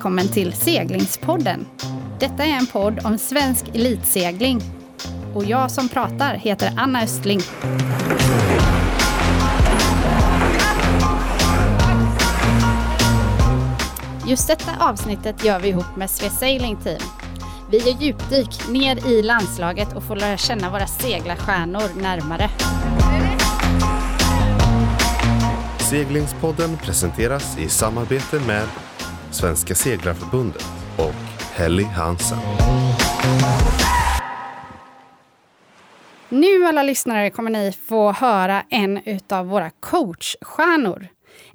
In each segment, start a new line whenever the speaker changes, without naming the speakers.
välkommen till Seglingspodden. Detta är en podd om svensk elitsegling. Och jag som pratar heter Anna Östling. Just detta avsnittet gör vi ihop med Swiss Sailing Team. Vi gör djupdyk ner i landslaget och får lära känna våra seglarstjärnor närmare.
Seglingspodden presenteras i samarbete med Svenska Seglarförbundet och Helly Hansen.
Nu alla lyssnare kommer ni få höra en av våra coachstjärnor.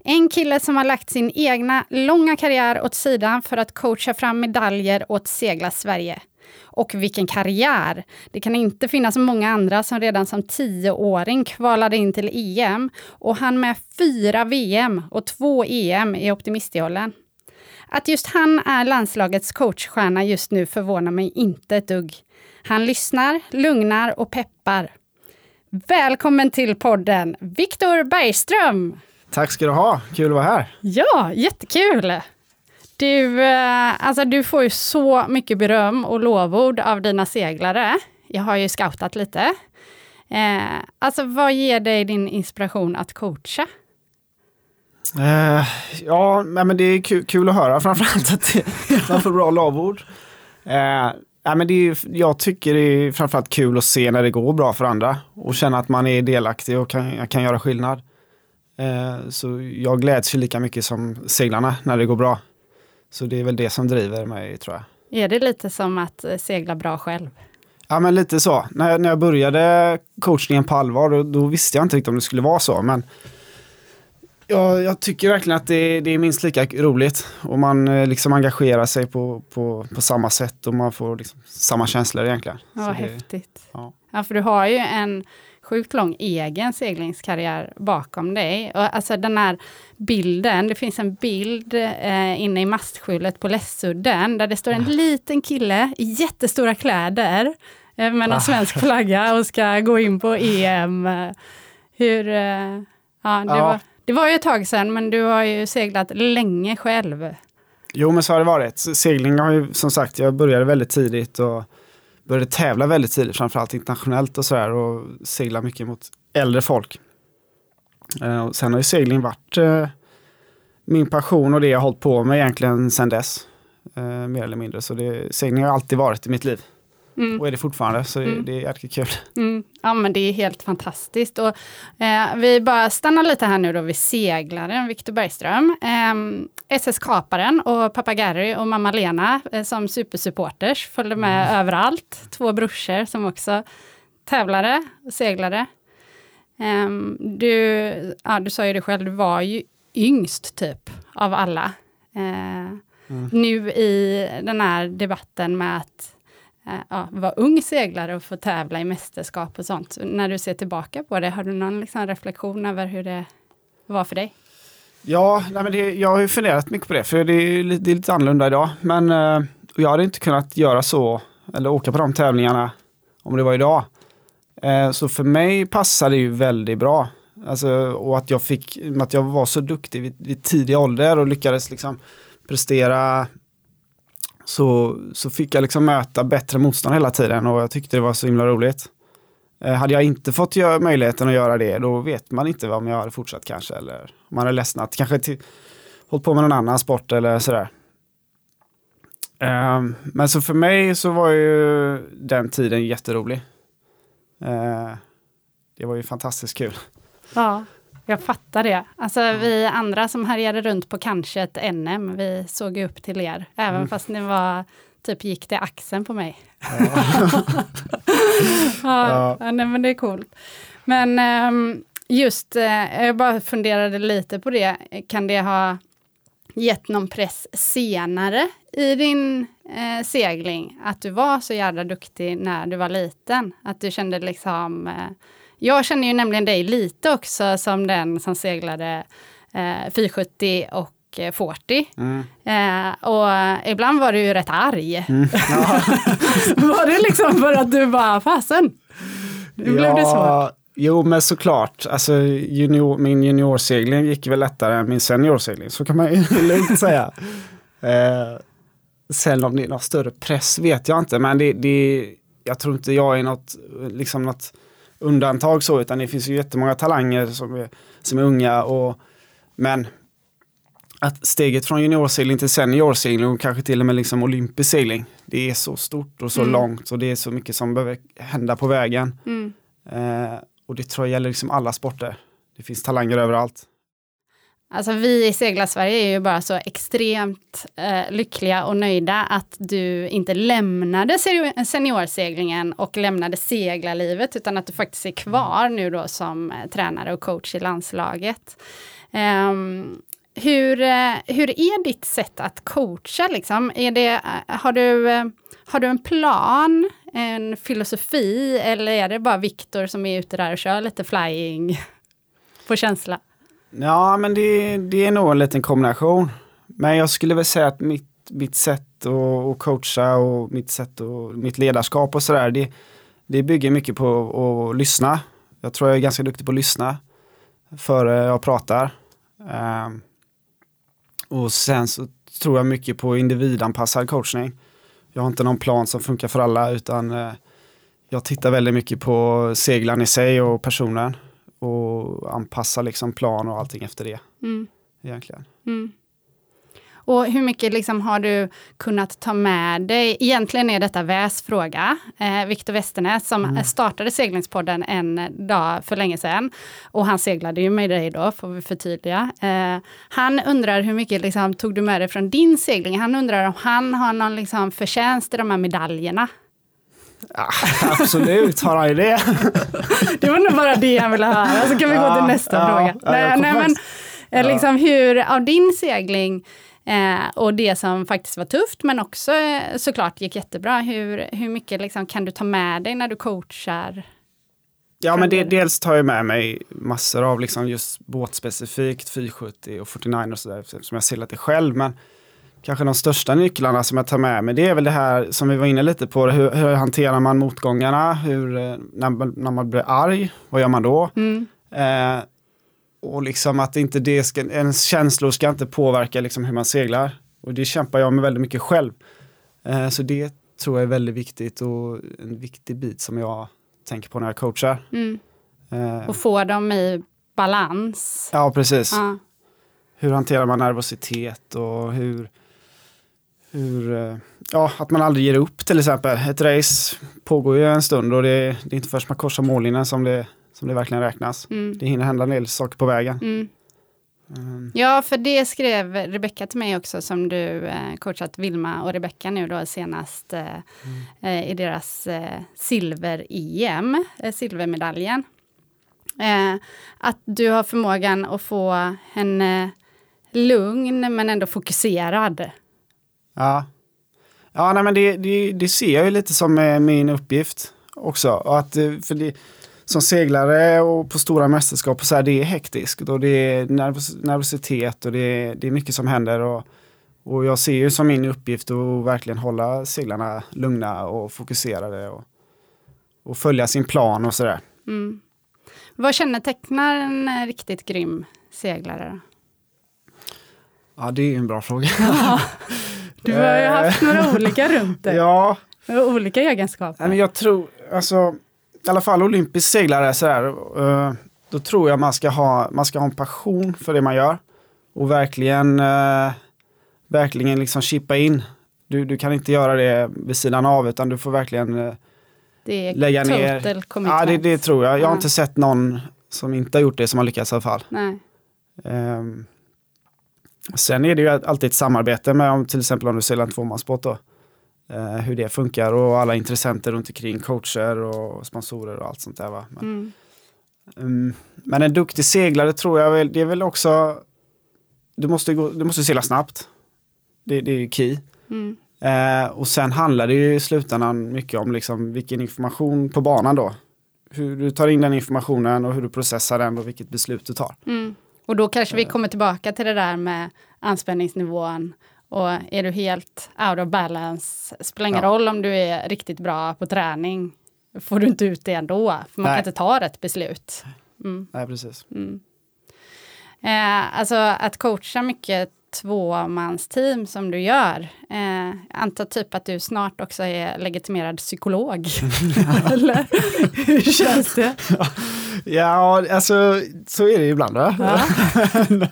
En kille som har lagt sin egna långa karriär åt sidan för att coacha fram medaljer åt Segla Sverige. Och vilken karriär! Det kan inte finnas många andra som redan som tioåring kvalade in till EM och han med fyra VM och två EM i optimistjollen. Att just han är landslagets coachstjärna just nu förvånar mig inte ett dugg. Han lyssnar, lugnar och peppar. Välkommen till podden, Viktor Bergström!
Tack ska du ha, kul att vara här.
Ja, jättekul! Du, eh, alltså du får ju så mycket beröm och lovord av dina seglare. Jag har ju scoutat lite. Eh, alltså vad ger dig din inspiration att coacha?
Eh, ja, men det är kul, kul att höra framförallt att det, man får bra lovord. Eh, ja, men det är, jag tycker det är framförallt kul att se när det går bra för andra och känna att man är delaktig och kan, kan göra skillnad. Eh, så jag gläds ju lika mycket som seglarna när det går bra. Så det är väl det som driver mig tror jag.
Är det lite som att segla bra själv?
Ja men lite så. När när jag började coachningen på allvar då, då visste jag inte riktigt om det skulle vara så. Men Ja, jag tycker verkligen att det, det, är minst lika roligt. Och man eh, liksom engagerar sig på, på, på samma sätt och man får liksom samma känslor egentligen.
Ja, vad häftigt. Ja. ja, för du har ju en sjukt lång egen seglingskarriär bakom dig. Och alltså den här bilden, det finns en bild eh, inne i mastskjulet på Lässudden där det står en liten kille i jättestora kläder eh, med en svensk flagga och ska gå in på EM. Hur, eh, ja, det, ja. Var, det var ju ett tag sedan men du har ju seglat länge själv.
Jo men så har det varit. Segling har ju som sagt, jag började väldigt tidigt och började tävla väldigt tidigt, framförallt internationellt och sådär och segla mycket mot äldre folk. Eh, och sen har ju segling varit eh, min passion och det jag har hållit på med egentligen sedan dess. Eh, mer eller mindre, så det, segling har alltid varit i mitt liv. Mm. Och är det fortfarande, så det, mm. det är jäkligt kul.
Mm. Ja men det är helt fantastiskt. Och, eh, vi bara stannar lite här nu då vid seglaren Viktor Bergström. Eh, SS-kaparen och pappa Gary och mamma Lena eh, som supersupporters följde med mm. överallt. Två brorsor som också tävlade och seglade. Um, du, ja, du sa ju det själv, du var ju yngst typ av alla. Uh, mm. Nu i den här debatten med att Eh, ja, vara ung seglare och få tävla i mästerskap och sånt. När du ser tillbaka på det, har du någon liksom reflektion över hur det var för dig?
Ja, nej men det, jag har ju funderat mycket på det, för det är, det är lite annorlunda idag. Men eh, jag hade inte kunnat göra så, eller åka på de tävlingarna om det var idag. Eh, så för mig passade det ju väldigt bra. Alltså, och att jag fick, att jag var så duktig vid, vid tidig ålder och lyckades liksom prestera så, så fick jag liksom möta bättre motstånd hela tiden och jag tyckte det var så himla roligt. Eh, hade jag inte fått göra, möjligheten att göra det då vet man inte om jag hade fortsatt kanske eller om man hade ledsnat, kanske till, hållit på med någon annan sport eller sådär. Eh, men så för mig så var ju den tiden jätterolig. Eh, det var ju fantastiskt kul.
Ja, jag fattar det. Alltså vi andra som härjade runt på kanske ett NM, vi såg upp till er, även mm. fast ni var typ gick det axeln på mig. Ja. ja, ja. Nej, men det är coolt. Men um, just, uh, jag bara funderade lite på det, kan det ha gett någon press senare i din eh, segling? Att du var så jävla duktig när du var liten? Att du kände liksom... Eh, jag känner ju nämligen dig lite också som den som seglade eh, 470 och 40. Eh, mm. Eh, och ibland var du ju rätt arg. Mm. Ja. var det liksom för att du bara, fasen, nu ja, blev det svårt?
Jo, men såklart. Alltså, junior, min juniorsegling gick väl lättare än min seniorsegling. Så kan man ju lugnt säga. Eh, sen om det är någon större press vet jag inte, men det, det, jag tror inte jag är något, liksom något undantag så, utan det finns ju jättemånga talanger som är, som är unga. Och, men att steget från juniorsegling till seniorsegling och kanske till och med liksom olympisk segling, det är så stort och så
Mm.
långt och det är så mycket som behöver hända på vägen.
Mm.
Eh, och det tror jag gäller liksom alla sporter. Det finns talanger överallt.
Alltså vi i Segla-Sverige är ju bara så extremt eh, lyckliga och nöjda att du inte lämnade seniorseglingen och lämnade seglarlivet utan att du faktiskt är kvar nu då som eh, tränare och coach i landslaget. Um, hur, eh, hur är ditt sätt att coacha? Liksom? Är det, eh, har, du, eh, har du en plan, en filosofi eller är det bara Viktor som är ute där och kör lite flying på känsla?
Ja, men det, det är nog en liten kombination. Men jag skulle väl säga att mitt, mitt sätt att, coacha och mitt sätt och mitt ledarskap och sådär, det, det bygger mycket på att lyssna. Jag tror jag är ganska duktig på att lyssna före jag pratar. Um, och sen så tror jag mycket på individanpassad coachning. Jag har inte någon plan som funkar för alla utan uh, jag tittar väldigt mycket på seglaren i sig och personen och anpassa liksom plan och allting efter det
Mm.
egentligen.
Mm. Och hur mycket liksom har du kunnat ta med dig? Egentligen är detta Väs fråga. Eh, Viktor Westernäs som
Mm.
startade seglingspodden en dag för länge sedan. Och han seglade ju med dig då, får vi förtydliga. Eh, han undrar hur mycket liksom, tog du med dig från din segling? Han undrar om han har någon liksom, förtjänst i de här medaljerna.
Ja, absolut, har han ju det.
Det var nog bara det han ville höra, så kan vi gå
Ja,
till nästa
ja,
fråga. nej, nej, men, eh, liksom hur, av din segling eh, och det som faktiskt var tufft, men också eh, såklart gick jättebra, hur, hur mycket liksom, kan du ta med dig när du coachar?
Ja, men det, dels tar jag med mig massor av liksom just båtspecifikt, 470 och 49 och sådär, som jag seglat det själv. Men kanske de största nycklarna som jag tar med mig, det är väl det här som vi var inne lite på, hur, hur hanterar man motgångarna, hur, eh, när, när man blir arg, vad gör man då?
Mm.
Eh, och liksom att inte det ska, ens känslor ska inte påverka liksom hur man seglar. Och det kämpar jag med väldigt mycket själv. Eh, så det tror jag är väldigt viktigt och en viktig bit som jag tänker på när jag coachar.
Mm.
Eh,
Och få dem i balans.
ja, precis.
Ja.
Hur hanterar man nervositet och hur, hur eh, ja, att man aldrig ger upp till exempel. Ett race pågår ju en stund och det, det är inte först man korsar mållinjen som det, som det verkligen räknas.
Mm.
Det hinner hända en del saker på vägen.
Mm.
Mm.
Ja, för det skrev Rebecka till mig också som du eh, coachat Vilma och Rebecka nu då senast eh, eh, i deras eh, silver-EM, eh, silvermedaljen. Att du har förmågan att få en eh, lugn men ändå fokuserad.
Ja, ja nej, men det, det, det ser jag ju lite som eh, min uppgift också. Och att, eh, för det, som seglare och på stora mästerskap, och så här, det är hektiskt och det är nervos, nervositet och det är, det är mycket som händer. Och, och jag ser ju som min uppgift att verkligen hålla seglarna lugna och fokuserade och, och följa sin plan och sådär.
Mm. Vad kännetecknar en eh, riktigt grym seglare?
Ja, det är en bra fråga.
Du har ju haft några olika runt det,
ja,
olika egenskaper.
Men jag tror, alltså, i alla fall olympisk seglare så här, eh, då tror jag man ska, ha, man ska ha en passion för det man gör. Och verkligen, eh, verkligen liksom chippa in. Du, du kan inte göra det vid sidan av utan du får verkligen eh,
det är
lägga ner.
commitment.
Ja, det, det tror jag. Jag har
Ja.
inte sett någon som inte har gjort det som har lyckats i alla fall.
Nej.
Ehm, sen är det ju alltid ett samarbete med om, till exempel om du seglar en tvåmansbåt då. Eh, hur det funkar och alla intressenter runt omkring, coacher och sponsorer och allt sånt där. Va? Men,
Mm.
mm, men en duktig seglare tror jag väl, det är väl också, du måste, gå, du måste segla snabbt. Det, det är ju key.
Mm.
Eh, och sen handlar det ju i slutändan mycket om liksom vilken information på banan då. Hur du tar in den informationen och hur du processar den och vilket beslut du tar.
Mm. Och då kanske vi kommer tillbaka till det där med anspänningsnivån. Och är du helt out of balance, spelar ingen
Ja.
roll om du är riktigt bra på träning, får du inte ut det ändå, för man
Nej.
kan inte ta rätt beslut. Mm.
Nej, precis.
Mm. Eh, alltså att coacha mycket tvåmansteam som du gör. Eh, jag antar typ att du snart också är legitimerad psykolog. Eller hur känns det?
Ja, alltså så är det ibland. Va?
Ja.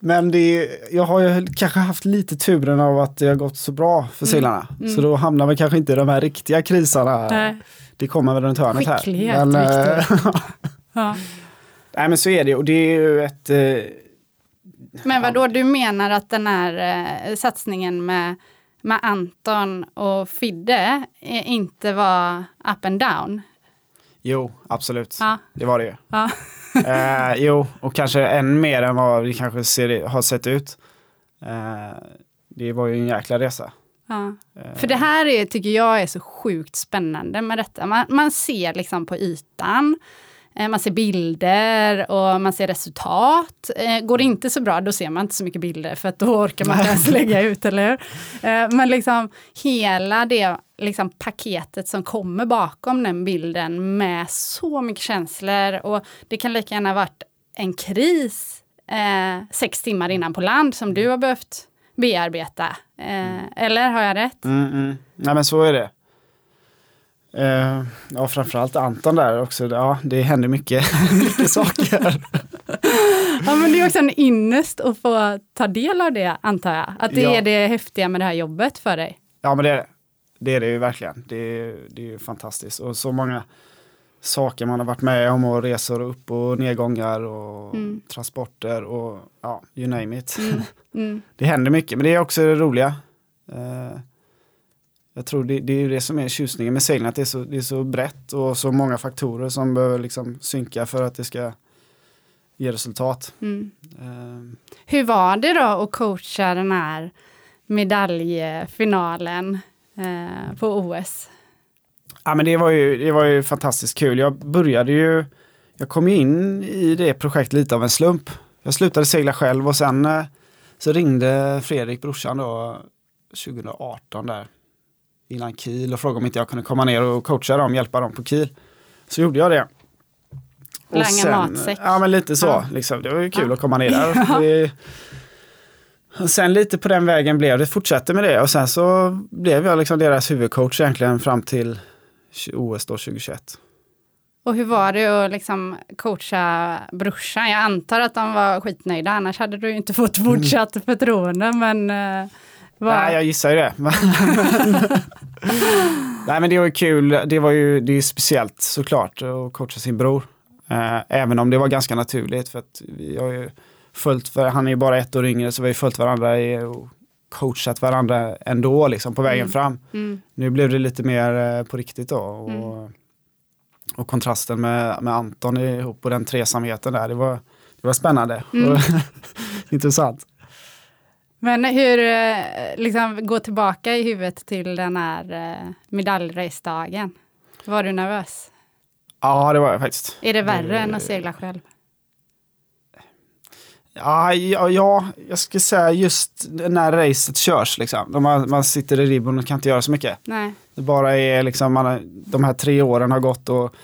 Men det, jag har ju kanske haft lite turen av att det har gått så bra för seglarna.
Mm.
Så då hamnar vi kanske inte i de här riktiga krisarna.
Nej.
Det kommer väl runt hörnet här.
Skicklighet,
Men, eh.
Ja.
nej men så är det och det är ju ett... eh,
Men vad då du menar att den här eh, satsningen med, med Anton och Fidde eh, inte var up and down?
Jo, absolut.
Ja.
Det var det ju.
Ja.
Eh, jo, och kanske än mer än vad vi kanske ser, har sett ut. Eh, det var ju en jäkla resa.
Ja.
Eh,
För det här är, tycker jag är så sjukt spännande med detta. Man, man ser liksom på ytan, man ser bilder och man ser resultat. Eh, går det inte så bra, då ser man inte så mycket bilder för att då orkar man inte ens lägga ut, eller hur? Eh, men liksom hela det liksom, paketet som kommer bakom den bilden med så mycket känslor och det kan lika gärna varit en kris eh, sex timmar innan på land som du har behövt bearbeta. Eh, eller har jag rätt?
Mm, mm. Nej men så är det. Eh, ja, framförallt Anton där också. Ja, det händer mycket, mycket saker.
Ja, men det är också en ynnest att få ta del av det, antar jag. Att det
Ja.
är det häftiga med det här jobbet för dig.
Ja, men det är det. Det är det ju verkligen. Det är, det är ju fantastiskt. Och så många saker man har varit med om och resor upp och nedgångar och
Mm.
transporter och ja, you name it.
Mm. Mm.
Det händer mycket, men det är också det roliga. Eh, jag tror det, det är ju det som är tjusningen med segling, att det är, så, det är så brett och så många faktorer som behöver liksom synka för att det ska ge resultat.
Mm.
Eh,
Hur var det då att coacha den här medaljfinalen eh, på OS?
Ja men det var, ju, det var ju fantastiskt kul. Jag började ju, jag kom in i det projektet lite av en slump. Jag slutade segla själv och sen eh, så ringde Fredrik, brorsan då, 2018 där, innan Kiel och frågade om inte jag kunde komma ner och coacha dem, hjälpa dem på Kiel. Så gjorde jag det.
Langa matsäck.
Ja men lite så,
Ja.
liksom. det var ju kul
Ja.
att komma ner där. Det, sen lite på den vägen blev det, fortsatte med det och sen så blev jag liksom deras huvudcoach egentligen fram till OS då 2021.
Och hur var det att liksom coacha brorsan? Jag antar att de var skitnöjda, annars hade du ju inte fått fortsatt förtroende. Men, vad-
Nej, jag gissar ju det. Nej, men det var ju kul. Det var ju det är speciellt såklart att coacha sin bror. Eh, även om det var ganska naturligt för att vi har ju följt, för han är ju bara ett år yngre så vi har ju följt varandra i, och coachat varandra ändå liksom på vägen
Mm.
fram.
Mm.
Nu blev det lite mer eh, på riktigt då. Och,
Mm.
och kontrasten med, med Anton ihop och den tresamheten där, det var, det var spännande
Mm.
och intressant.
Men hur, eh, liksom gå tillbaka i huvudet till den här eh, medaljracedagen. Var du nervös?
Ja, det var jag faktiskt.
Är det värre
Det-
än att segla själv?
Ja, ja, ja, jag skulle säga just när racet körs liksom. Man, man sitter i ribbon och kan inte göra så mycket.
Nej.
Det bara är liksom, man, de här tre åren har gått och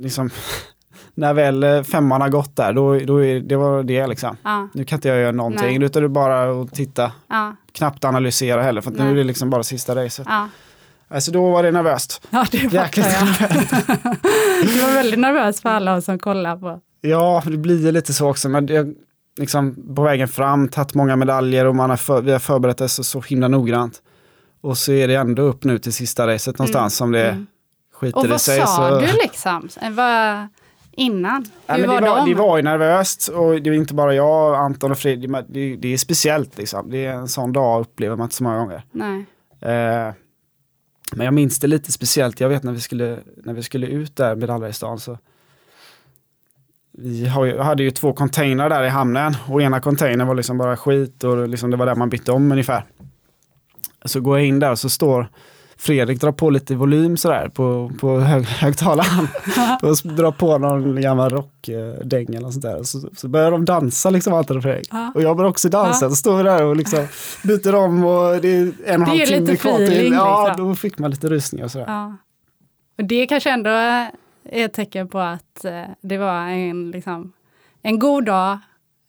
liksom när väl eh, femman har gått där, då, då är det var det liksom.
Ja,
Nu kan inte jag göra någonting,
Nej.
utan det är bara att titta,
ja,
knappt analysera heller, för att nu är det liksom bara sista racet.
ja.
Alltså då var det nervöst.
Ja, det
Jäkligt
jag. Du var väldigt nervös för alla som kollar på.
Ja, det blir lite så också. Men det, liksom, på vägen fram, tagit många medaljer och man har för, vi har förberett oss så, så himla noggrant. Och så är det ändå upp nu till sista racet någonstans som det
Mm.
skiter
Och
i
vad
sig.
sa
så...
du liksom? Eh, Vad, innan?
Ja,
Hur var,
det, var,
de?
det var ju nervöst och det är inte bara jag, Anton och Fredrik. Det, det är speciellt liksom. Det är en sån dag upplever man inte så många gånger.
Nej.
Eh, men jag minns det lite speciellt. Jag vet när vi skulle, när vi skulle ut där medaljdagen så vi har ju, hade ju två containrar där i hamnen och ena containern var liksom bara skit och liksom det var där man bytte om ungefär. Så går jag in där och så står Fredrik drar på lite volym sådär på, på hög, högtalaren och drar på någon gammal rockdäng eller sånt där. Så, så börjar de dansa liksom Anton och Fredrik.
Ja.
Och jag börjar också dansa,
Ja.
så står vi där och liksom byter om och det är en och en halv timme
lite
kvar till. Ja,
liksom.
då fick man lite rysningar och sådär.
Ja. Och det kanske ändå är ett tecken på att eh, det var en, liksom, en god dag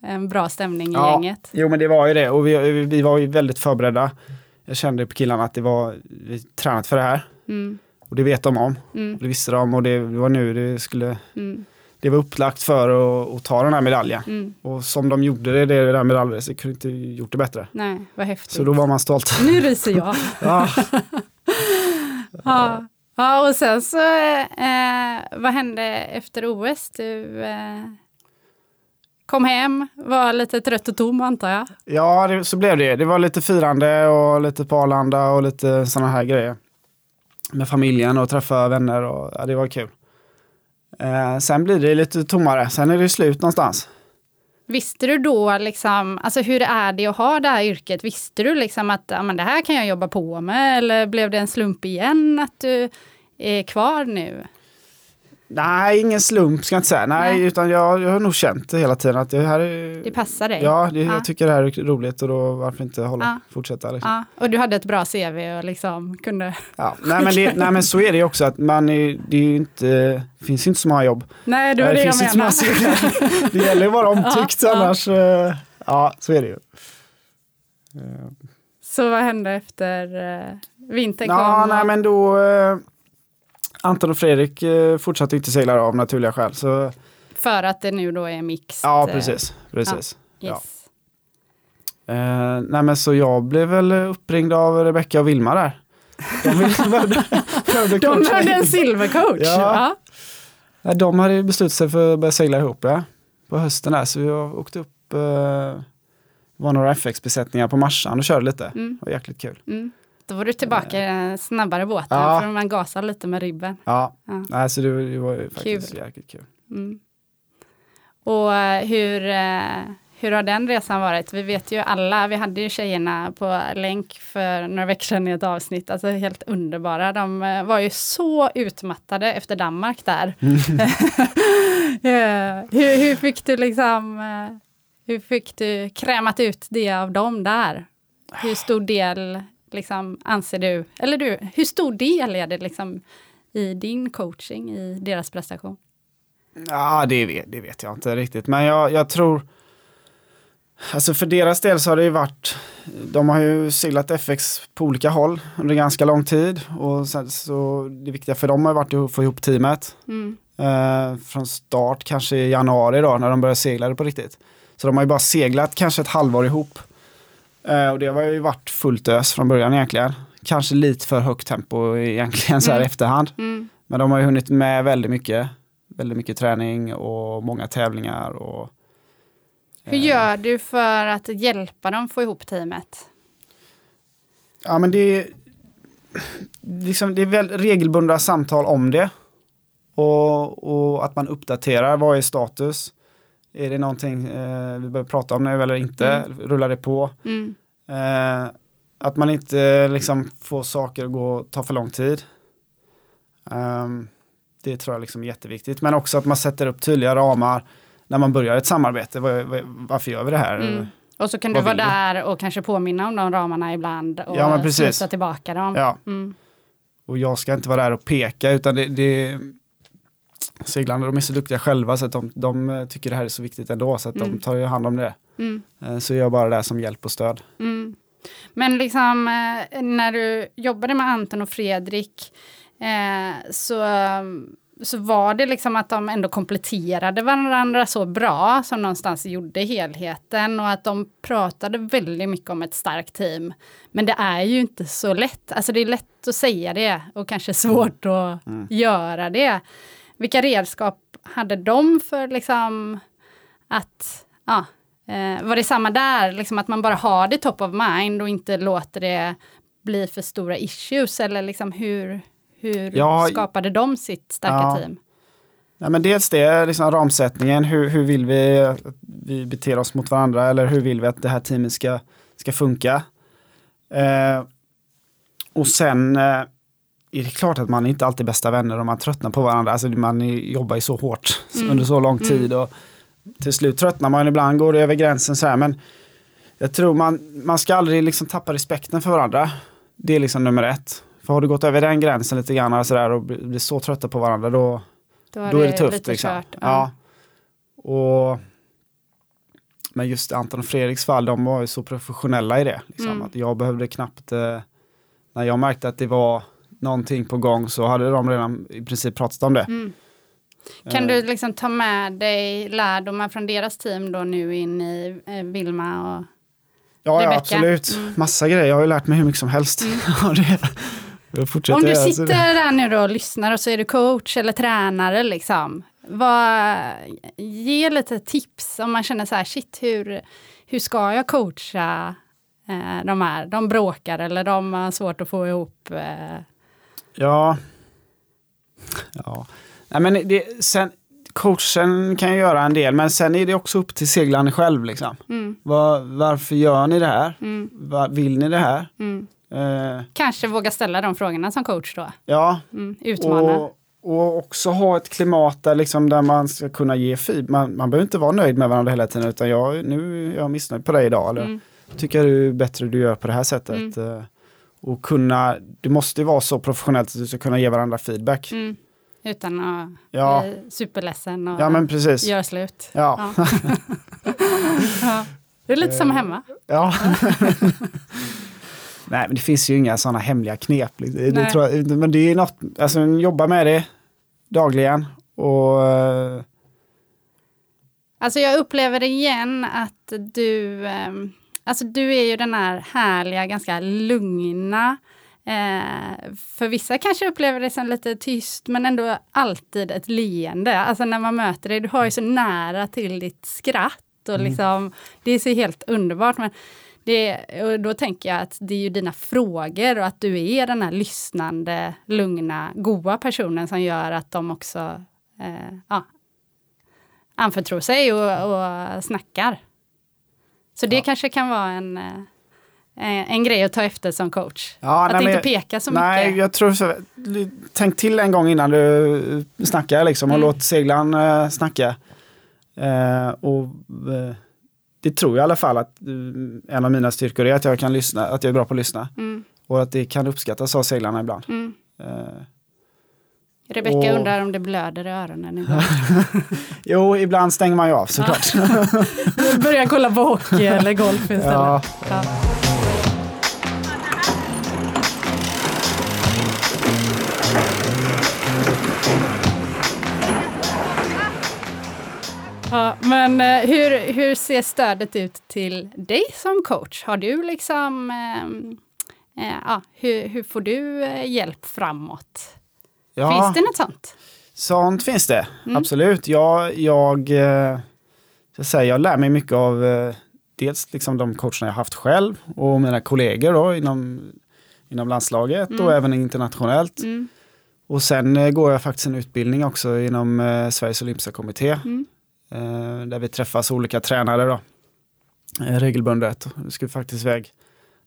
en bra stämning i
Ja.
gänget.
Jo men det var ju det och vi, vi var ju väldigt förberedda. Jag kände på killarna att det var, vi tränat för det här.
Mm,
Och det vet de om.
mm,
Det visste de och det var nu det skulle,
mm,
det var upplagt för att, att ta den här medaljen.
mm.
Och som de gjorde det, det där medaljen, kunde inte gjort det bättre.
Nej, vad häftigt.
Så då var man stolt.
Nu ryser jag.
Ja.
ja. ja, och sen så, eh, vad hände efter OS? Du eh, kom hem, var lite trött och tom antar jag.
Ja, det, så blev det. Det var lite firande och lite på Arlanda och lite sådana här grejer. Med familjen och träffa vänner och ja, det var kul. Eh, sen blir det lite tommare, sen är det slut någonstans.
Visste du då liksom, alltså hur är det att ha det här yrket? Visste du liksom att ja, men det här kan jag jobba på med? Eller blev det en slump igen att du är kvar nu?
Nej, ingen slump ska jag inte säga. Nej,
Nej.
utan jag, jag har nog känt det hela tiden att det här är...
Det passar dig?
Ja, det,
Ja.
jag tycker det här är roligt och då varför inte hålla,
Ja.
fortsätta. Liksom.
Ja, och du hade ett bra CV och liksom kunde...
Ja. Nej, men det, nej men så är det ju också att man är, det är ju inte, finns ju inte så många jobb.
Nej, det var
Nej,
det, jag
inte så
menade.
Det gäller ju att vara omtyckt
Ja,
annars. eh, Ja, så är det ju. Eh,
Så vad hände efter uh, vintern
Ja, nej men då eh, Anton och Fredrik eh, fortsatte inte segla av naturliga skäl. Så,
För att det nu då är mixed?
ja,
eh,
precis. precis.
Yes.
Eh, nej men så jag blev väl uppringd av Rebecka och Vilma där. De, behövde-
De en silvercoach?
Ja.
Ja.
Nej, De hade beslutat sig för att börja segla ihop ja, på hösten där. Så vi åkte upp, eh, var några FX-besättningar på Marsan och körde lite.
Mm,
Det var jäkligt kul.
mm. Då var du tillbaka i den snabbare båten,
Ja.
för man gasar lite med ribben.
Ja,
Ja.
Nej, så det, det var ju faktiskt
Kul.
jäkligt kul.
Mm. Och eh, hur, eh, hur har den resan varit? Vi vet ju alla, vi hade ju tjejerna på länk för några veckor sedan i ett avsnitt, alltså helt underbara. De eh, var ju så utmattade efter Danmark där. Eh, hur, hur fick du liksom, eh, hur fick du krämat ut det av dem där? Hur stor del liksom anser du, eller du, hur stor del är det liksom i din coaching, i deras prestation?
Ja, det vet, det vet jag inte riktigt. Men jag, jag tror... Alltså för deras del så har det ju varit... De har ju seglat FX på olika håll under ganska lång tid. Och sen, så det viktiga för dem har varit att få ihop teamet.
Mm.
Eh, från start kanske i januari då när de började segla det på riktigt. Så de har ju bara seglat kanske ett halvår ihop. Eh, och det har ju varit fullt ös från början egentligen. Kanske lite för högt tempo egentligen så här i
Mm.
efterhand.
Mm.
Men de har ju hunnit med väldigt mycket. Väldigt mycket träning och många tävlingar. Och,
Hur
eh,
gör du för att hjälpa dem få ihop teamet?
Ja men det är, liksom, det är väl regelbundna samtal om det. Och, och att man uppdaterar, vad är status? Är det någonting eh, vi behöver prata om nu eller inte?
Mm.
Rullar det på?
Mm.
Eh, att man inte liksom får saker att gå ta för lång tid. Ehm, det tror jag liksom är jätteviktigt. Men också att man sätter upp tydliga ramar när man börjar ett samarbete. Var, var, varför gör vi det här?
Mm. Och så kan du vara där och kanske påminna om de ramarna ibland och
Ja,
slussa tillbaka dem.
Ja,
Mm.
och jag ska inte vara där och peka utan det, det seglarna de är så duktiga själva så att de, de tycker det här är så viktigt ändå så att
Mm.
de tar ju hand om det.
Mm.
Eh, Så är jag bara där som hjälp och stöd.
Mm. Men liksom eh, när du jobbade med Anton och Fredrik eh, så, så var det liksom att de ändå kompletterade varandra så bra som någonstans gjorde helheten och att de pratade väldigt mycket om ett starkt team. Men det är ju inte så lätt. Alltså det är lätt att säga det och kanske svårt att
Mm.
göra det. Vilka redskap hade de för liksom att, ja, eh, var det samma där, liksom att man bara har det top of mind och inte låter det bli för stora issues eller liksom hur, hur
Ja,
skapade de sitt starka
ja.
team?
Ja, men dels det, liksom ramsättningen, hur, hur vill vi att vi beter oss mot varandra eller hur vill vi att det här teamet ska, ska funka. Eh, och sen eh, är det klart att man är inte alltid är bästa vänner och man tröttnar på varandra. Alltså man är, jobbar ju så hårt
Mm.
under så lång
Mm.
tid och till slut tröttnar man ibland, går det över gränsen så här. Men jag tror man, man ska aldrig liksom tappa respekten för varandra. Det är liksom nummer ett. För har du gått över den gränsen lite grann och, så där, och blir så trötta på varandra då,
Då,
då är det tufft. Liksom.
kört.
Ja. Och men just Anton och Fredriks fall, de var ju så professionella i det. Liksom,
Mm.
att jag behövde knappt, eh, när jag märkte att det var någonting på gång så hade de redan i princip pratat om det.
Mm. Kan
Eh,
du liksom ta med dig lärdomar från deras team då nu in i eh, Vilma och
Ja, ja absolut.
Mm.
Massa grejer. Jag har ju lärt mig hur mycket som helst. Fortsätter
Om du sitter där nu då och lyssnar och så är du coach eller tränare liksom. Vad, ge lite tips om man känner så här, shit hur, hur ska jag coacha eh, de här? De bråkar eller de har svårt att få ihop. Eh,
Ja. Ja. Nej, men det, sen, coachen kan ju göra en del, men sen är det också upp till seglaren själv. Liksom.
mm,
Var, varför gör ni det här?
mm,
Va, vill ni det här?
mm.
Eh,
Kanske våga ställa de frågorna som coach då.
ja,
Mm, utmana.
och, och också ha ett klimat där, liksom, där man ska kunna ge feed. Man, man behöver inte vara nöjd med varandra hela tiden, utan jag, nu är jag missnöjd på dig idag. Eller,
Mm,
tycker du är bättre du gör på det här sättet. Och kunna, det måste vara så professionellt att du ska kunna ge varandra feedback.
mm. Utan att
Ja.
bli superledsen och
Ja men precis.
göra slut.
Ja.
Ja. ja. Det är lite som
Eh,
hemma.
Ja. Nej, men det finns ju inga sådana hemliga knep. Det, det jag, men det är något, alltså jobba med det dagligen. Och eh,
Alltså jag upplever igen att du, ehm, alltså du är ju den här härliga, ganska lugna. Eh, för vissa kanske upplever det som lite tyst, men ändå alltid ett leende. Alltså när man möter dig, du har ju så nära till ditt skratt och liksom, det är så helt underbart. Men det, och då tänker jag att det är ju dina frågor och att du är den här lyssnande, lugna, goa personen som gör att de också eh, ja, anförtror sig och, och snackar. Så det
Ja.
kanske kan vara en, eh, en grej att ta efter som coach.
ja,
att
nej,
inte
men-
peka så
Nej,
mycket.
jag tror så. Tänk till en gång innan du snackar liksom och
Mm.
låt seglaren eh, snacka. Eh, och eh, det tror jag i alla fall att eh, en av mina styrkor är att jag kan lyssna, att jag är bra på att lyssna.
Mm,
Och att det kan uppskattas av seglarna ibland.
mm.
Eh,
Rebecka
Och-
undrar om det blöder i öronen ibland.
jo, ibland stänger man ju av såklart.
Börja kolla på hockey eller golf istället.
Ja.
Ja. Ja, men eh, hur, hur ser stödet ut till dig som coach? Har du liksom, eh, ja, hur, hur får du eh, hjälp framåt?
Ja.
Finns det något sånt?
Sånt finns det,
Mm.
absolut. Jag, jag, eh, jag, säger, jag lär mig mycket av eh, dels liksom de coacherna jag haft själv och mina kollegor då, inom, inom landslaget
Mm.
och även internationellt.
Mm,
Och sen eh, går jag faktiskt en utbildning också inom Sveriges Olympiska Kommitté.
mm,
där vi träffas olika tränare då, regelbundet. Vi ska faktiskt iväg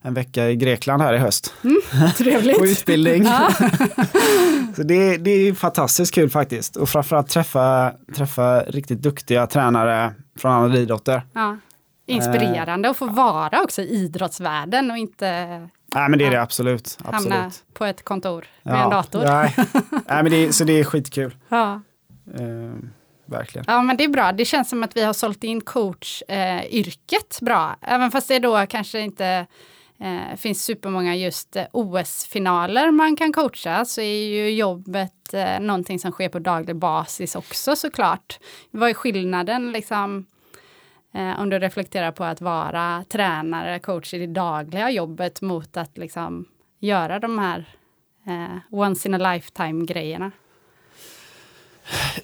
en vecka i Grekland här i höst
trevligt.
på utbildning.
Ja.
Så det, det är fantastiskt kul faktiskt. Och framförallt träffa, träffa riktigt duktiga tränare från andra idrotter.
Ja. Inspirerande att få vara också i idrottsvärlden och inte
Nej men det är det
Ja.
absolut. absolut.
hamna på ett kontor med en dator.
Nej, nej men det, är- så det är skitkul.
Ja.
Eh, verkligen.
ja, men det är bra. Det känns som att vi har sålt in coachyrket bra. Även fast det då kanske inte eh, finns supermånga just eh, OS-finaler man kan coacha, så är ju jobbet eh, någonting som sker på daglig basis också såklart. Vad är skillnaden liksom? Eh, om du reflekterar på att vara tränare, coach i det dagliga jobbet mot att liksom göra de här eh, once in a lifetime grejerna.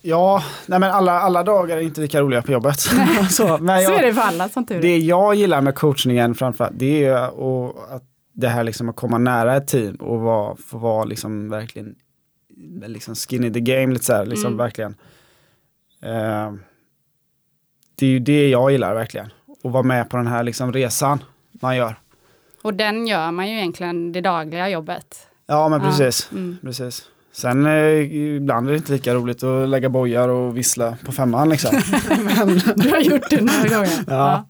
Ja, nej men alla, alla dagar är inte lika roliga på jobbet. så, men
Så
jag,
är det för alla som tur är.
Det jag gillar med coachningen framförallt, det är och att det här liksom att komma nära ett team och vara, få vara liksom verkligen liksom skin in the game, lite så här, liksom
Mm.
verkligen. Eh, det är ju det jag gillar verkligen. Att vara med på den här liksom resan man gör.
Och den gör man ju egentligen det dagliga jobbet.
Ja men
Ja,
precis.
mm.
precis. Sen eh, ibland är det inte lika roligt att lägga bojar och vissla på femman liksom. men,
Du har gjort det några gånger.
Ja.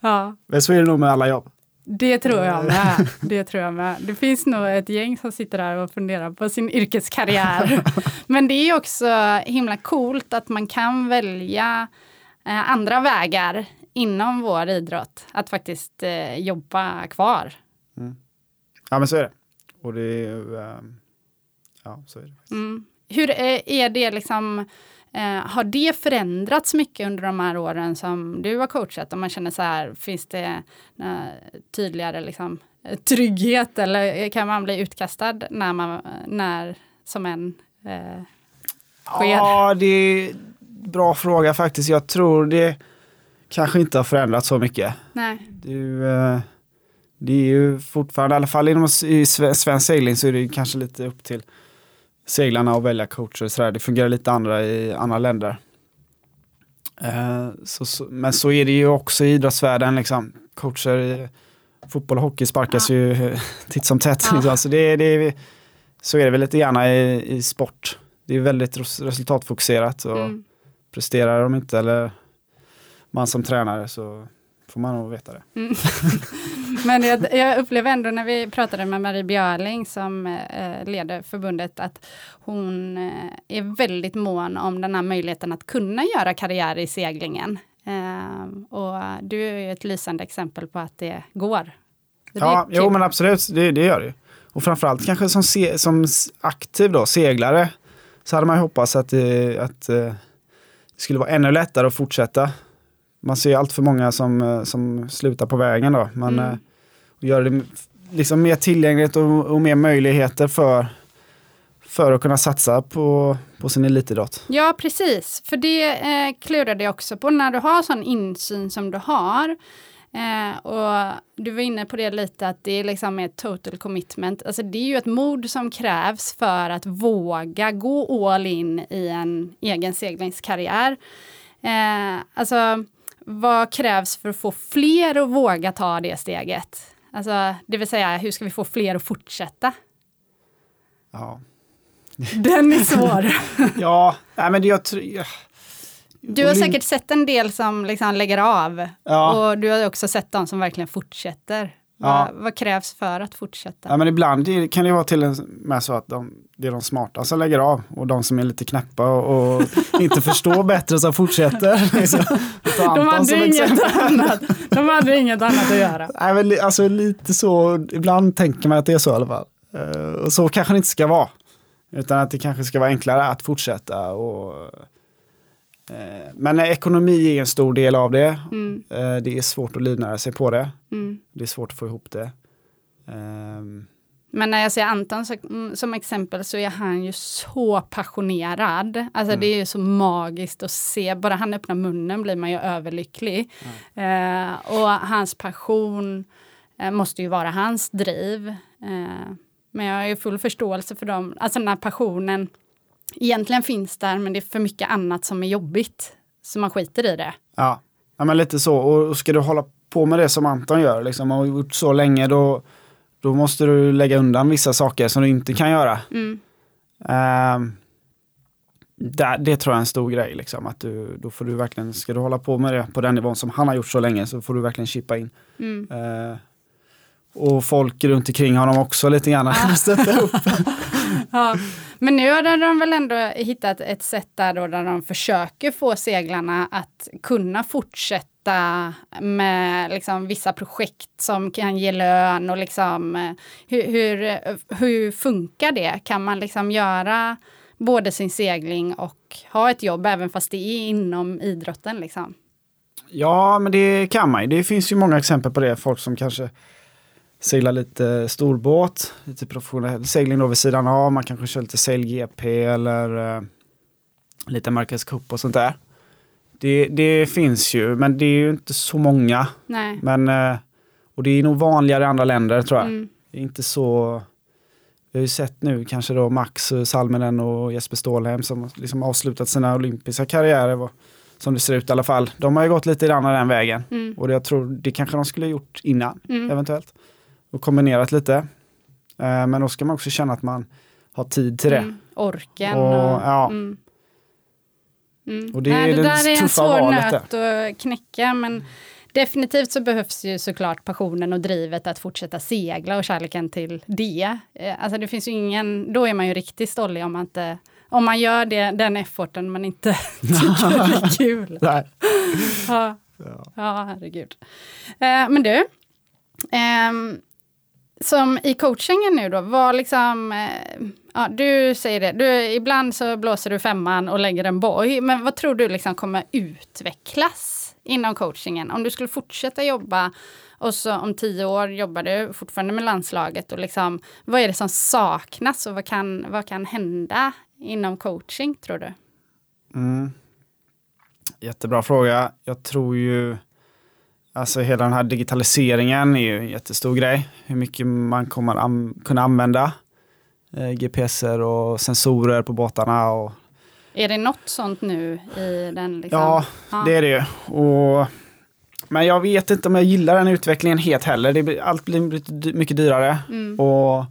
ja.
men så är det nog med alla jobb.
Det tror jag med. Det tror jag med. Det finns nog ett gäng som sitter där och funderar på sin yrkeskarriär. Men det är också himla coolt att man kan välja eh, andra vägar inom vår idrott att faktiskt eh, jobba kvar.
Ja men så är det. Och det är ehm, ja så är det.
Mm. Hur är, är det liksom, eh, har det förändrats mycket under de här åren som du har coachat? Om man känner så här, finns det eh, tydligare liksom, eh, trygghet eller kan man bli utkastad när man, när, som en eh, sker?
Ja, det är bra fråga faktiskt. Jag tror det kanske inte har förändrats så mycket.
Nej.
Det är ju, eh, det är ju fortfarande, i alla fall inom i sve- svensk segling så är det kanske lite upp till seglarna att välja coacher och sådär. Det fungerar lite andra i andra länder. Eh, Så, så, men så är det ju också i idrottsvärlden liksom. Coacher i fotboll och hockey sparkas ju eh, titt som tätt.
Ja.
Liksom. Så, det, det, så är det väl lite grann i, i sport. Det är väldigt res- resultatfokuserat och
Mm.
presterar de inte eller man som tränare så får man nog veta det.
Mm. Men jag, jag upplever ändå när vi pratade med Marie Björling som eh, leder förbundet att hon eh, är väldigt mån om den här möjligheten att kunna göra karriär i seglingen. Eh, och du är ju ett lysande exempel på att det går. Det
Ja, jo men absolut, det, det gör det ju. Och framförallt kanske som, se, som aktiv då, seglare, så hade man ju hoppats att, det, att eh, det skulle vara ännu lättare att fortsätta. Man ser allt för många som, eh, som slutar på vägen då. Man
Mm
göra det liksom mer tillgängligt och, och mer möjligheter för, för att kunna satsa på, på sin elitidrott.
Ja, precis. För det eh, klurade jag också på när du har sån insyn som du har. Eh, och du var inne på det lite att det är liksom ett total commitment. Alltså det är ju ett mod som krävs för att våga gå all in i en egen seglingskarriär. Eh, alltså vad krävs för att få fler att våga ta det steget? Alltså, det vill säga, hur ska vi få fler att fortsätta?
Ja,
Den är svår.
ja nej, men jag tror...
Du har säkert sett en del som liksom lägger av.
Ja.
Och du har också sett de som verkligen fortsätter.
Ja.
Vad, vad krävs för att fortsätta?
Ja, men ibland kan det vara till och med så att de, det är de smarta som lägger av och de som är lite knäppa och, inte förstår bättre som fortsätter. Liksom.
De, hade inget annat. de hade inget annat att göra.
Nej, men, alltså, lite så, ibland tänker man att det är så i alla fall. Eh, och så kanske det inte ska vara. Utan att det kanske ska vara enklare att fortsätta. Och, eh, men ekonomi är en stor del av det.
Mm,
Eh, det är svårt att livnära sig på det.
mm.
Det är svårt att få ihop det. Ehm,
Men när jag ser Anton så, mm, som exempel så är han ju så passionerad. Alltså det är ju så magiskt att se, bara han öppnar munnen blir man ju överlycklig. Eh, och hans passion eh, måste ju vara hans driv. Eh, men jag har ju full förståelse för dem, alltså när passionen egentligen finns där men det är för mycket annat som är jobbigt. Så man skiter i det.
Ja, ja men lite så. Och ska du hålla på med det som Anton gör, liksom, och har gjort så länge, då, då måste du lägga undan vissa saker som du inte kan göra.
Mm.
Ehm, där, det tror jag är en stor grej, liksom, att du, då får du verkligen, ska du hålla på med det på den nivån som han har gjort så länge, så får du verkligen chippa in.
Mm.
Ehm, och folk runt omkring honom också lite grann, stötta upp.
Ja, men nu har de väl ändå hittat ett sätt där, då, där de försöker få seglarna att kunna fortsätta med liksom, vissa projekt som kan ge lön och liksom, eh, hur, hur, eh, hur funkar det? Kan man liksom göra både sin segling och ha ett jobb även fast det är inom idrotten? Liksom?
Ja, men det kan man ju. Det finns ju många exempel på det. Folk som kanske seglar lite storbåt, lite professionell segling då vid sidan av. Man kanske kör lite sälj-GP eller uh, lite Marcus Cup och sånt där. Det, det finns ju, men det är ju inte så många.
Nej.
Men, eh, och det är nog vanligare i andra länder tror jag.
Mm.
Det är inte så... Vi har ju sett nu kanske då Max Salminen och Jesper Stålhem som liksom avslutat sina olympiska karriärer. Som det ser ut i alla fall. De har ju gått lite grann den vägen.
Mm.
Och jag tror det kanske de skulle ha gjort innan
Mm.
eventuellt. Och kombinerat lite. Eh, men då ska man också känna att man har tid till det.
Mm. Orken.
Och,
Och,
ja.
Mm.
Och det
Nej,
är
det
det
där är en svår nöt att knäcka, men definitivt så behövs ju såklart passionen och drivet att fortsätta segla och kärleken till det. Eh, Alltså det finns ju ingen, då är man ju riktigt stollig om man inte om man gör det, den efforten man inte tycker det är kul.
Nej.
ja. ja, herregud. Eh, men du, ehm, som i coachingen nu då, var liksom, eh, ja, du säger det, du, ibland så blåser du femman och lägger en boj, men vad tror du liksom kommer utvecklas inom coachingen? Om du skulle fortsätta jobba och så om tio år jobbar du fortfarande med landslaget och liksom, vad är det som saknas och vad kan, vad kan hända inom coaching tror du?
Mm. Jättebra fråga. Jag tror ju, alltså hela den här digitaliseringen är ju en jättestor grej. Hur mycket man kommer an kunna använda eh, GPSer och sensorer på båtarna. Och,
är det något sånt nu i den? Liksom?
Ja, ja, det är det ju. Och, men jag vet inte om jag gillar den utvecklingen helt heller. Det blir, allt blir mycket dyrare. Mm. Och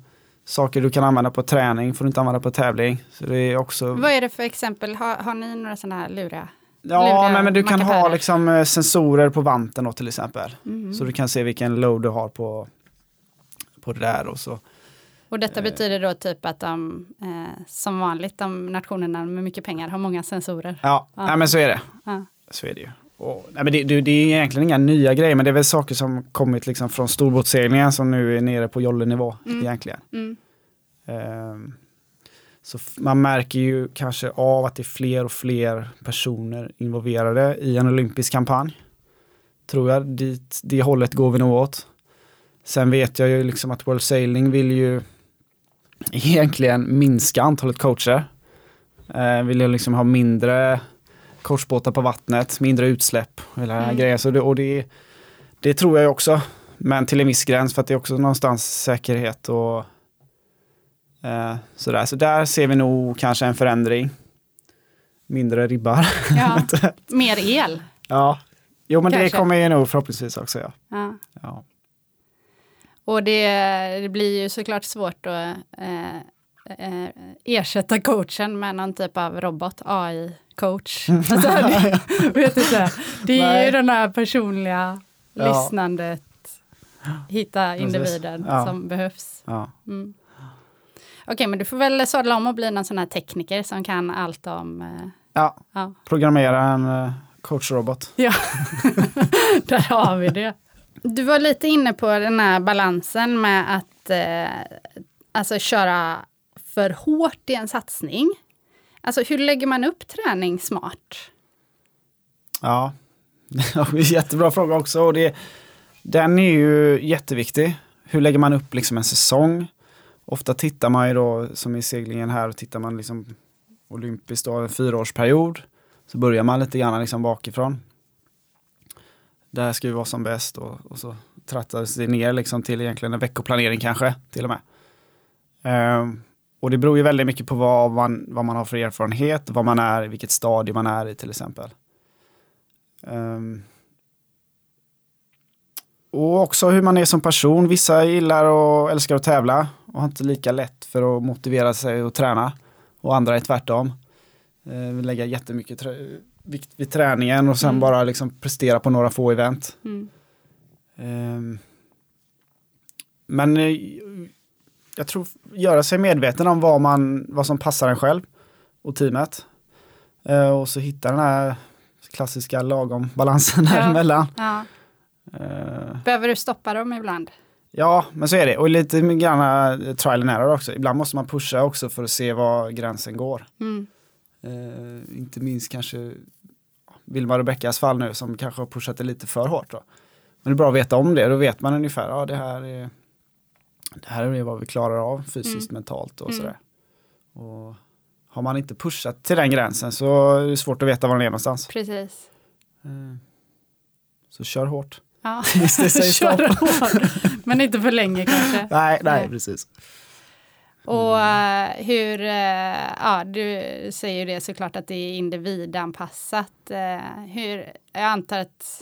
saker du kan använda på träning får du inte använda på tävling. Så det är också...
Vad är det för exempel? Har, har ni några sådana här luriga?
Ja, men, men du kan ha liksom eh, sensorer på vanten då, till exempel. Mm. Så du kan se vilken load du har på, på det där. Och, så.
och detta eh. betyder då typ att de, eh, som vanligt, de nationerna med mycket pengar har många sensorer?
Ja, ja. Nej, men så är det. Ja. Så är det ju. Och, nej, men det, det, det, är egentligen inga nya grejer, men det är väl saker som kommit liksom från storbåtsseglingen som nu är nere på jollenivå mm. egentligen. Mm. Um, så man märker ju kanske av att det är fler och fler personer involverade i en olympisk kampanj. Tror jag, dit, det hållet går vi nog åt. Sen vet jag ju liksom att World Sailing vill ju egentligen minska antalet coacher. Eh, vill ju liksom ha mindre korsbåtar på vattnet, mindre utsläpp och hela mm. grejen. Så det, och det, det tror jag också. Men till en viss gräns för att det är också någonstans säkerhet och eh, sådär. Så där ser vi nog kanske en förändring. Mindre ribbar.
Ja, mer el.
Ja, jo men kanske. det kommer ju nog förhoppningsvis också. Ja.
ja. ja. Och det, det, blir ju såklart svårt att eh, eh, ersätta coachen med någon typ av robot, AI-coach. Alltså, det, vet inte, det är Nej. ju den här personliga ja. lyssnandet, hitta individen ja. som behövs. Mm. Okej, okay, men du får väl sadla om och bli någon sån här tekniker som kan allt om... Eh,
ja, ja. programmera en uh, coachrobot.
Ja, där har vi det. Du var lite inne på den här balansen med att eh, alltså köra för hårt i en satsning. Alltså hur lägger man upp träning smart?
Ja, jättebra fråga också. Och det, den är ju jätteviktig. Hur lägger man upp liksom en säsong? Ofta tittar man ju då, som i seglingen här, tittar man liksom olympiskt då, en fyraårsperiod. Så börjar man lite grann liksom bakifrån. Där ska vi vara som bäst och, och så trattades det ner liksom till egentligen en veckoplanering kanske till och med. Um, och det beror ju väldigt mycket på vad man, vad man har för erfarenhet, vad man är, vilket stadie man är i till exempel. Um, och också hur man är som person. Vissa gillar och älskar att tävla och har inte lika lätt för att motivera sig och träna. Och andra är tvärtom. Eh, vill lägga jättemycket vikt vid träningen och sen mm. bara liksom prestera på några få event. Mm. Um, men eh, jag tror göra sig medveten om vad, man, vad som passar en själv och teamet. Uh, och så hitta den här klassiska lagom balansen ja. däremellan. Ja.
Uh, Behöver du stoppa dem ibland?
Ja, men så är det. Och lite grann uh, trial and error också. Ibland måste man pusha också för att se var gränsen går. Mm. Uh, inte minst kanske Vilma Rebeckas fall nu som kanske har pushat det lite för hårt. Då. Men det är bra att veta om det, då vet man ungefär, ja det här är, det här är vad vi klarar av fysiskt, mm. mentalt och mm. sådär. Och har man inte pushat till den gränsen så är det svårt att veta var den är någonstans.
Precis.
Så kör hårt.
Ja, Men inte för länge kanske.
Nej, nej, precis.
Och uh, hur, uh, ja du säger ju det såklart att det är individanpassat. Uh, hur, jag antar att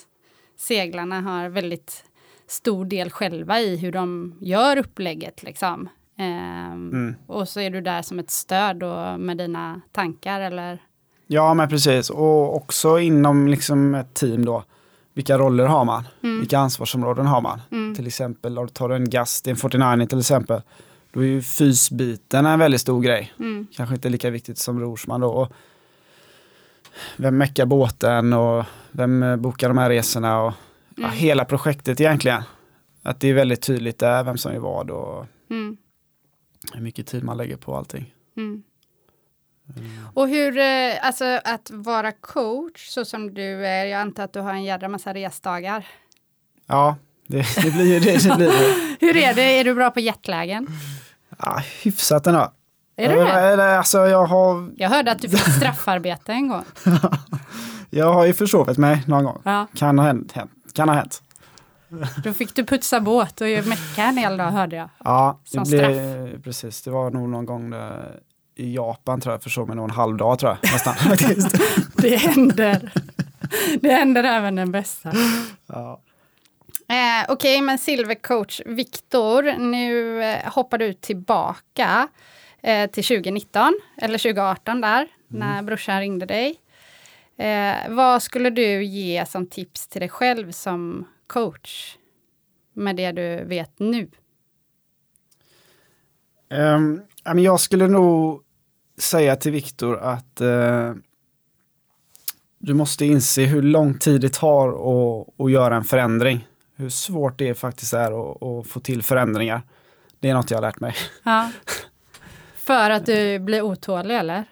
seglarna har väldigt stor del själva i hur de gör upplägget liksom. Um, mm. Och så är du där som ett stöd då med dina tankar eller?
Ja men precis och också inom liksom ett team då vilka roller har man? Mm. Vilka ansvarsområden har man? Mm. Till exempel, tar du en gast i en 49 till exempel, då är ju fysbiten en väldigt stor grej. Mm. Kanske inte lika viktigt som rorsman då. Och vem meckar båten och vem eh, bokar de här resorna och ja,
Mm.
hela projektet egentligen. Att det är väldigt tydligt där vem som gör vad och
Mm.
hur mycket tid man lägger på allting.
Mm. Och hur, eh, alltså att vara coach så som du är, jag antar att du har en jädra massa resdagar.
Ja, det, det blir ju det. det, blir det.
Hur är det, är du bra på hjärtlägen?
Ja, hyfsat ändå.
Är du det?
Eller, alltså, jag, har,
Jag hörde att du fick straffarbete en gång.
jag har ju försovit mig någon gång.
Ja,
Kan ha hänt. kan ha hänt.
då fick du putsa båt och mecka en hel dag hörde jag.
Ja, det blev, precis. Det var nog någon gång där, i Japan tror jag, försov mig nog en halv dag tror jag. Nästan.
Det händer. Det händer även den bästa.
ja.
Eh, Okej, men silvercoach Viktor, nu eh, hoppar du tillbaka eh, till 2019, eller 2018 där, när brorsan ringde dig. Eh, vad skulle du ge som tips till dig själv som coach med det du vet nu?
Ja, men jag skulle nog säga till Viktor att eh, du måste inse hur lång tid det tar att, att göra en förändring. Hur svårt det faktiskt är att, att få till förändringar. Det är något jag har lärt mig.
Ja. För att du blir otålig eller?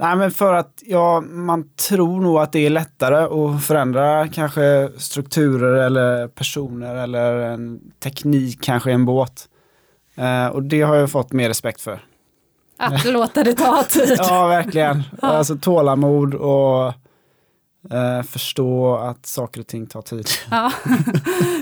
Nej, men för att ja, man tror nog att det är lättare att förändra kanske strukturer eller personer eller en teknik kanske i en båt. Eh, och det har jag fått mer respekt för.
Att låta det ta tid.
Ja, verkligen. Alltså tålamod och eh, förstå att saker och ting tar tid.
Ja.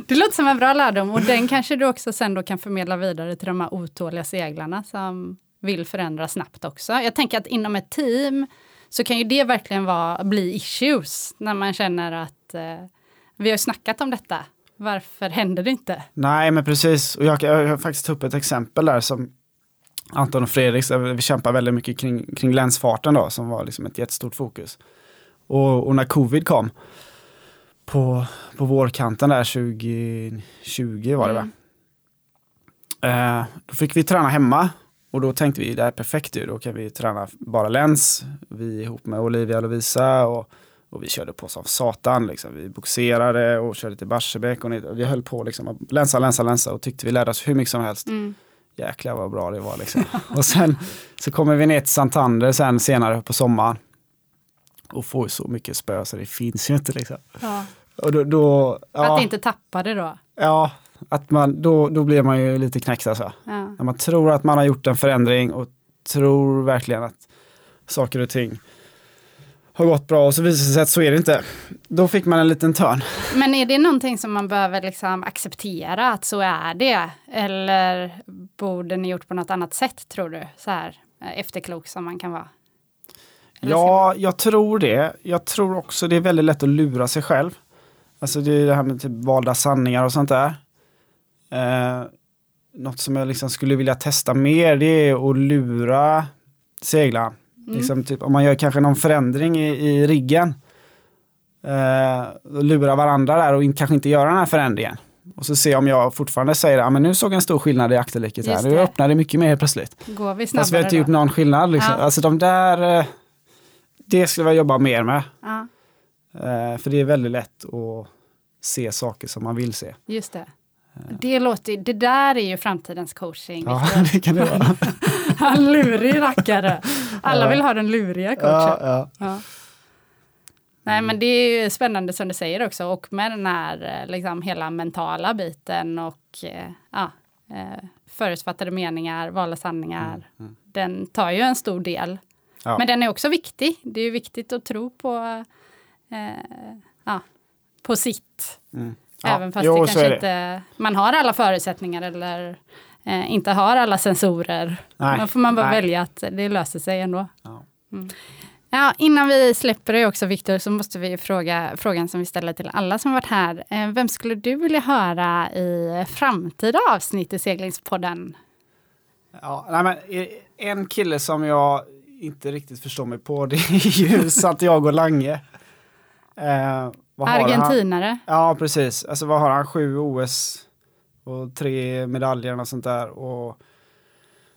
Det låter som en bra lärdom och den kanske du också sen då kan förmedla vidare till de här otåliga seglarna som vill förändra snabbt också. Jag tänker att inom ett team så kan ju det verkligen vara, bli issues när man känner att eh, vi har snackat om detta. Varför händer det inte?
Nej, men precis. Och jag, kan- jag har faktiskt upp ett exempel där som Anton och Fredrik, vi kämpar väldigt mycket kring, kring länsfarten då, som var liksom ett jättestort fokus. Och, och när covid kom på, på vårkanten där 2020 var det va? Eh, då fick vi träna hemma och då tänkte vi det här är perfekt ju, då kan vi träna bara läns. Vi ihop med Olivia och Lovisa och, och vi körde på som satan. Liksom. Vi boxerade och körde till Barsebäck och vi höll på liksom att länsa, länsa, länsa och tyckte vi lärde oss hur mycket som helst.
Mm.
Jäklar vad bra det var liksom. och sen så kommer vi ner till Santander sen senare på sommaren. Och får så mycket spö så det finns ju inte liksom.
Ja.
Och då, då ja,
Att inte tappa det då.
ja, att man, då, då blir man ju lite knäckt alltså.
Ja.
När man tror att man har gjort en förändring och tror verkligen att saker och ting har gått bra och så visar det sig att så är det inte. Då fick man en liten törn.
Men är det någonting som man behöver liksom acceptera att så är det? Eller borde ni gjort på något annat sätt tror du? Så här eh, efterklok som man kan vara. Eller
Ja, jag tror det. Jag tror också det är väldigt lätt att lura sig själv. Alltså det är det här med typ valda sanningar och sånt där. Eh, något som jag liksom skulle vilja testa mer det är att lura seglaren.
Mm.
Liksom typ, om man gör kanske någon förändring i, i riggen. Eh, lura varandra där och in, kanske inte göra den här förändringen. Och så se om jag fortfarande säger att nu såg jag en stor skillnad i akterliket här. Nu öppnar det mycket mer helt plötsligt.
Går vi
Fast vi har
snabbare
inte gjort
då?
någon skillnad. Liksom.
Ja.
Alltså de där, eh, det skulle jag jobba mer med.
Ja,
Eh, för det är väldigt lätt att se saker som man vill se.
just det. Det, låter, det där är ju framtidens coaching.
Ja,
Viktor.
det kan det vara.
Han lurig rackare. Alla vill ha den luriga coachen.
ja, ja.
Ja. Nej men det är ju spännande som du säger också och med den här eh, liksom hela mentala biten och eh, ja, eh, förutfattade meningar, valda sanningar. Den tar ju en stor del.
Mm, Ja.
Men den är också viktig. Det är ju viktigt att tro på, eh, ja, på sitt.
Mm.
Även fast
jo,
det kanske inte man har alla förutsättningar eller eh, inte har alla sensorer.
Nej,
Då får man bara
nej.
välja att det löser sig ändå.
Ja.
Mm. Ja, innan vi släpper det också Viktor så måste vi fråga frågan som vi ställer till alla som varit här. Eh, Vem skulle du vilja höra i framtida avsnitt i Seglingspodden?
Ja, nej, men en kille som jag inte riktigt förstår mig på det är ju Santiago Lange. Eh?
Argentinare.
Ja, precis. Alltså vad har han? Sju OS och tre medaljer och sånt där. Och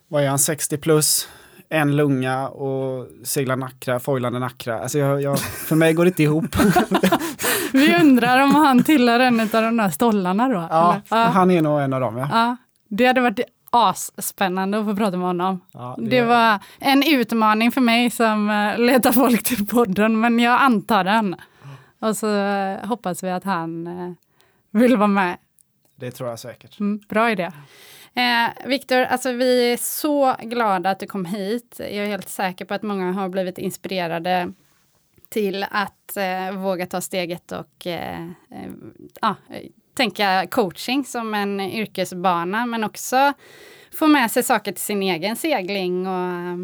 vad är han? 60 plus. en lunga och segla nackra, foilande nackra. Alltså jag, jag, för mig går det inte ihop.
Vi undrar om han tillhör en av de där stollarna då?
Ja,
eller?
han är nog en av dem. Ja.
ja. Det hade varit asspännande att få prata med honom.
Ja,
det...
det-
var en utmaning för mig som eh, letar folk till podden, men jag antar den. Och så eh, hoppas vi att han eh, vill vara med.
Det tror jag säkert.
Mm, bra idé. Eh, Viktor, alltså vi är så glada att du kom hit. Jag är helt säker på att många har blivit inspirerade till att eh, våga ta steget och eh, eh, tänka coaching som en yrkesbana, men också få med sig saker till sin egen segling. Och,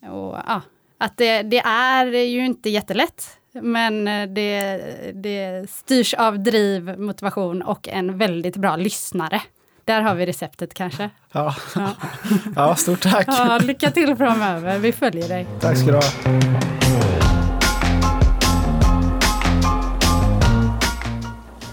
och ah, att det, det är ju inte jättelätt, men eh, det, det styrs av driv, motivation och en väldigt bra lyssnare. Där har vi receptet kanske.
Ja,
Ja.
ja stort tack.
Ja, lycka till framöver, vi följer dig.
Tack ska du ha.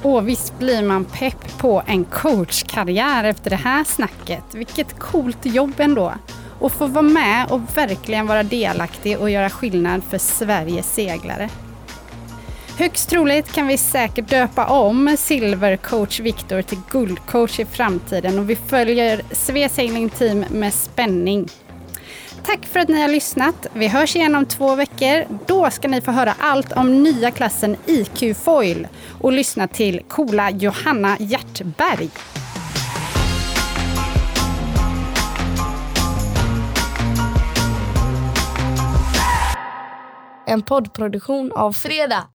Och visst blir man pepp på en coachkarriär efter det här snacket. Vilket coolt jobb ändå. Och få vara med och verkligen vara delaktig och göra skillnad för Sveriges seglare. Högst troligt kan vi säkert döpa om silvercoach Viktor till guldcoach i framtiden och vi följer Svea Sailing Team med spänning. Tack för att ni har lyssnat. Vi hörs igen om två veckor. Då ska ni få höra allt om nya klassen IQ Foil och lyssna till coola Johanna Hjertberg.
En poddproduktion av Fredag.